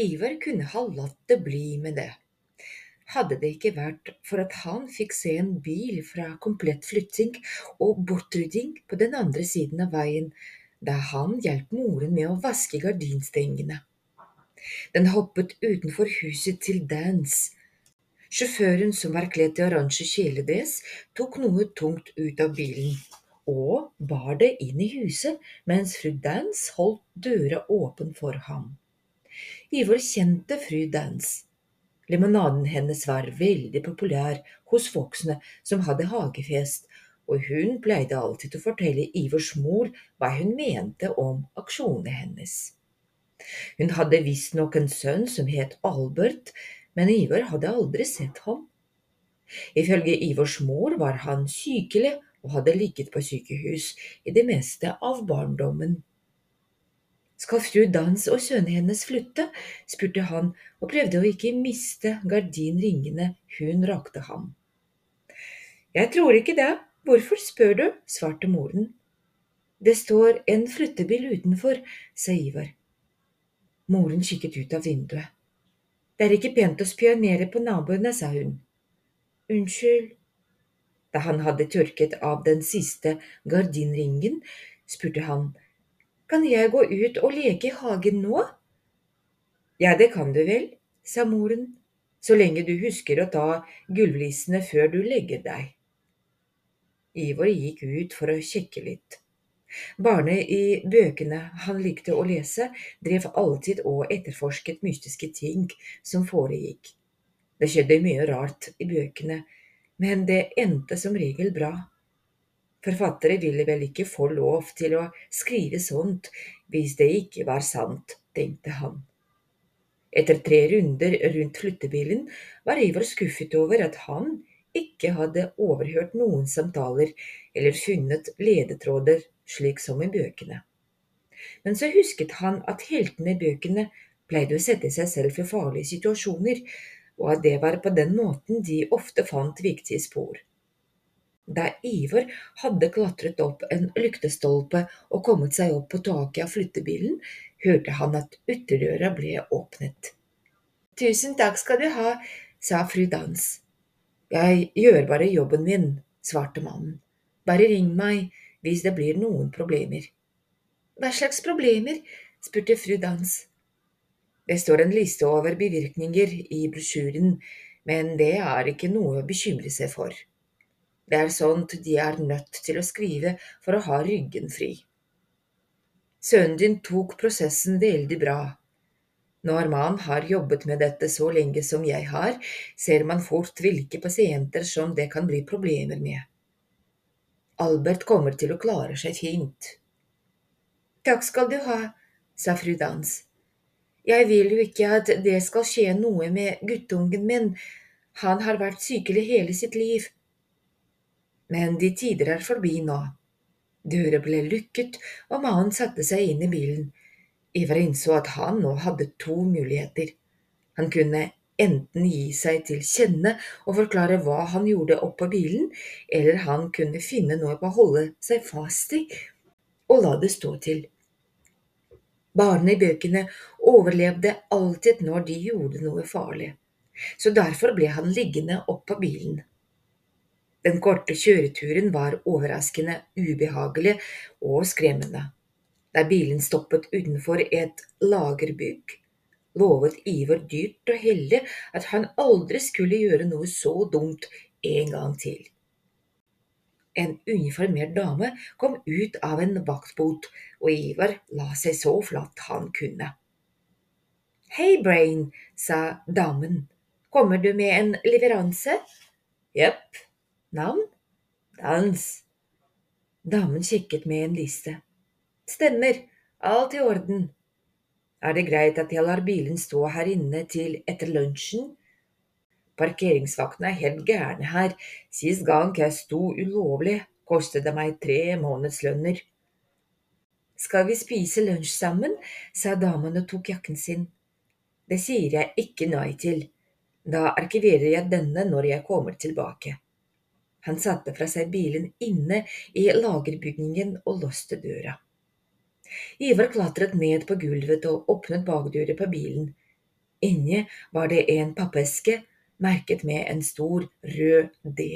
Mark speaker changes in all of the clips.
Speaker 1: Ivar kunne ha latt det bli med det. Hadde det ikke vært for at han fikk se en bil fra komplett flytting og bortrydding på den andre siden av veien da han hjalp moren med å vaske gardinstengene. Den hoppet utenfor huset til Dance. Sjåføren, som var kledd i oransje kjeledress, tok noe tungt ut av bilen og bar det inn i huset mens fru Dance holdt døra åpen for ham. Ivor kjente fru Dance. Limonaden hennes var veldig populær hos voksne som hadde hagefest, og hun pleide alltid å fortelle Ivors mor hva hun mente om aksjonene hennes. Hun hadde visstnok en sønn som het Albert, men Ivor hadde aldri sett ham. Ifølge Ivors mor var han sykelig og hadde ligget på sykehus i det meste av barndommen. Skal fru Dans og sønnen hennes flytte? spurte han og prøvde å ikke miste gardinringene hun rakte ham. Jeg tror ikke det, hvorfor spør du? svarte moren. Det står en flyttebil utenfor, sa Ivar. Moren kikket ut av vinduet. Det er ikke pent å spionere på naboene, sa hun. Unnskyld, da han hadde tørket av den siste gardinringen, spurte han, Kan jeg gå ut og leke i hagen nå? Ja, det kan du vel, sa moren, så lenge du husker å ta gulvlissene før du legger deg. Ivor gikk ut for å sjekke litt. Barnet i bøkene han likte å lese, drev alltid og etterforsket mystiske ting som foregikk. Det skjedde mye rart i bøkene, men det endte som regel bra. Forfattere ville vel ikke få lov til å skrive sånt hvis det ikke var sant, tenkte han. Etter tre runder rundt flyttebilen var Ivor skuffet over at han ikke hadde overhørt noen samtaler eller funnet ledetråder slik som i bøkene. Men så husket han at heltene i bøkene pleide å sette seg selv i farlige situasjoner, og at det var på den måten de ofte fant viktige spor. Da Ivar hadde klatret opp en lyktestolpe og kommet seg opp på taket av flyttebilen, hørte han at ytterdøra ble åpnet. Tusen takk skal du ha, sa fru Dans. Jeg gjør bare jobben min, svarte mannen. Bare ring meg hvis det blir noen problemer. Hva slags problemer? spurte fru Dans. Det står en liste over bivirkninger i brosjyren, men det er ikke noe å bekymre seg for. Det er sånt de er nødt til å skrive for å ha ryggen fri. Sønnen din tok prosessen veldig bra. Når man har jobbet med dette så lenge som jeg har, ser man fort hvilke pasienter som det kan bli problemer med. Albert kommer til å klare seg fint. Takk skal du ha, sa fru Dans. Jeg vil jo ikke at det skal skje noe med guttungen min, han har vært sykelig hele sitt liv. Men de tider er forbi nå. Døra ble lukket, og mannen satte seg inn i bilen. Ivar innså at han nå hadde to muligheter. Han kunne enten gi seg til kjenne og forklare hva han gjorde oppå bilen, eller han kunne finne noe på å holde seg fast i og la det stå til. Barna i bøkene overlevde alltid når de gjorde noe farlig, så derfor ble han liggende oppå bilen. Den korte kjøreturen var overraskende ubehagelig og skremmende. Da bilen stoppet utenfor et lagerbygg, lovet Ivar dyrt og hellig at han aldri skulle gjøre noe så dumt en gang til. En uniformert dame kom ut av en vaktbot, og Ivar la seg så flatt han kunne. Hei, Brain, sa damen, kommer du med en leveranse? Jepp. Navn? Dans. Damen kikket med en liste. Stemmer, alt i orden. Er det greit at jeg lar bilen stå her inne til etter lunsjen? Parkeringsvaktene er helt gærne her. Sist gang jeg sto ulovlig, kostet det meg tre månedslønner. Skal vi spise lunsj sammen? sa damen og tok jakken sin. Det sier jeg ikke nei til. Da arkiverer jeg denne når jeg kommer tilbake. Han satte fra seg bilen inne i lagerbygningen og låste døra. Ivar klatret ned på gulvet og åpnet bakdøra på bilen. Inni var det en pappeske merket med en stor, rød D.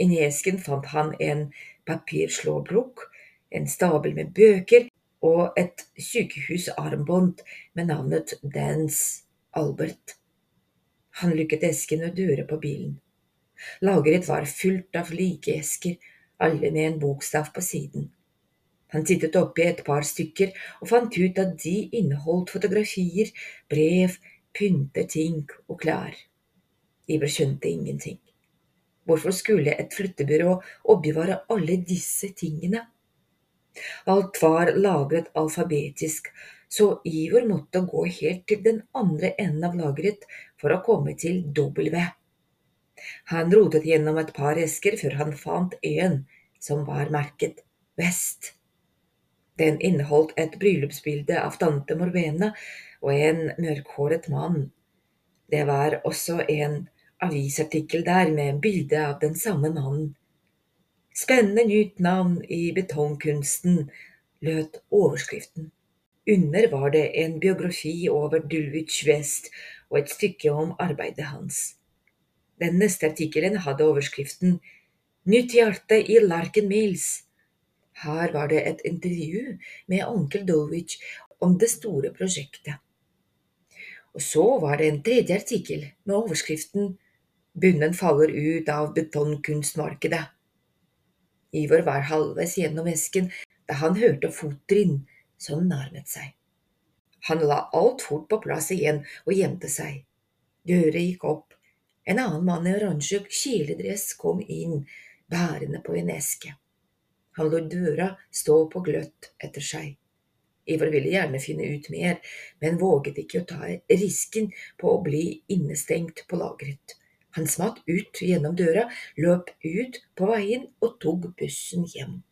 Speaker 1: Inni esken fant han en papirslåbrok, en stabel med bøker og et sykehusarmbånd med navnet Dance Albert. Han lukket esken og døra på bilen. Lageret var fullt av likeesker, alle med en bokstav på siden. Han tittet oppi et par stykker og fant ut at de inneholdt fotografier, brev, pynteting og klær. Iver skjønte ingenting. Hvorfor skulle et flyttebyrå oppbevare alle disse tingene? Alt var lagret alfabetisk, så Ivor måtte gå helt til den andre enden av lageret for å komme til W. Han rotet gjennom et par esker før han fant en som var merket Vest. Den inneholdt et bryllupsbilde av tante Morvena og en mørkhåret mann. Det var også en avisartikkel der med bilde av den samme mannen. Spennende nytt navn i betongkunsten, lød overskriften. Under var det en biografi over Dulwich West og et stykke om arbeidet hans. Den neste artikkelen hadde overskriften Nytt hjerte i Larken Mills. Her var det et intervju med onkel Dulwich om det store prosjektet. Og så var det en tredje artikkel med overskriften Bunnen faller ut av betongkunstmarkedet. Ivor var halvveis gjennom esken da han hørte fottrinn som nærmet seg. Han la alt fort på plass igjen og gjemte seg. Døra gikk opp. En annen mann i oransje kjeledress kom inn, bærende på en eske. Han lot døra stå på gløtt etter seg. Ivar ville gjerne finne ut mer, men våget ikke å ta risken på å bli innestengt på lageret. Han smatt ut gjennom døra, løp ut på veien og tok bussen hjem.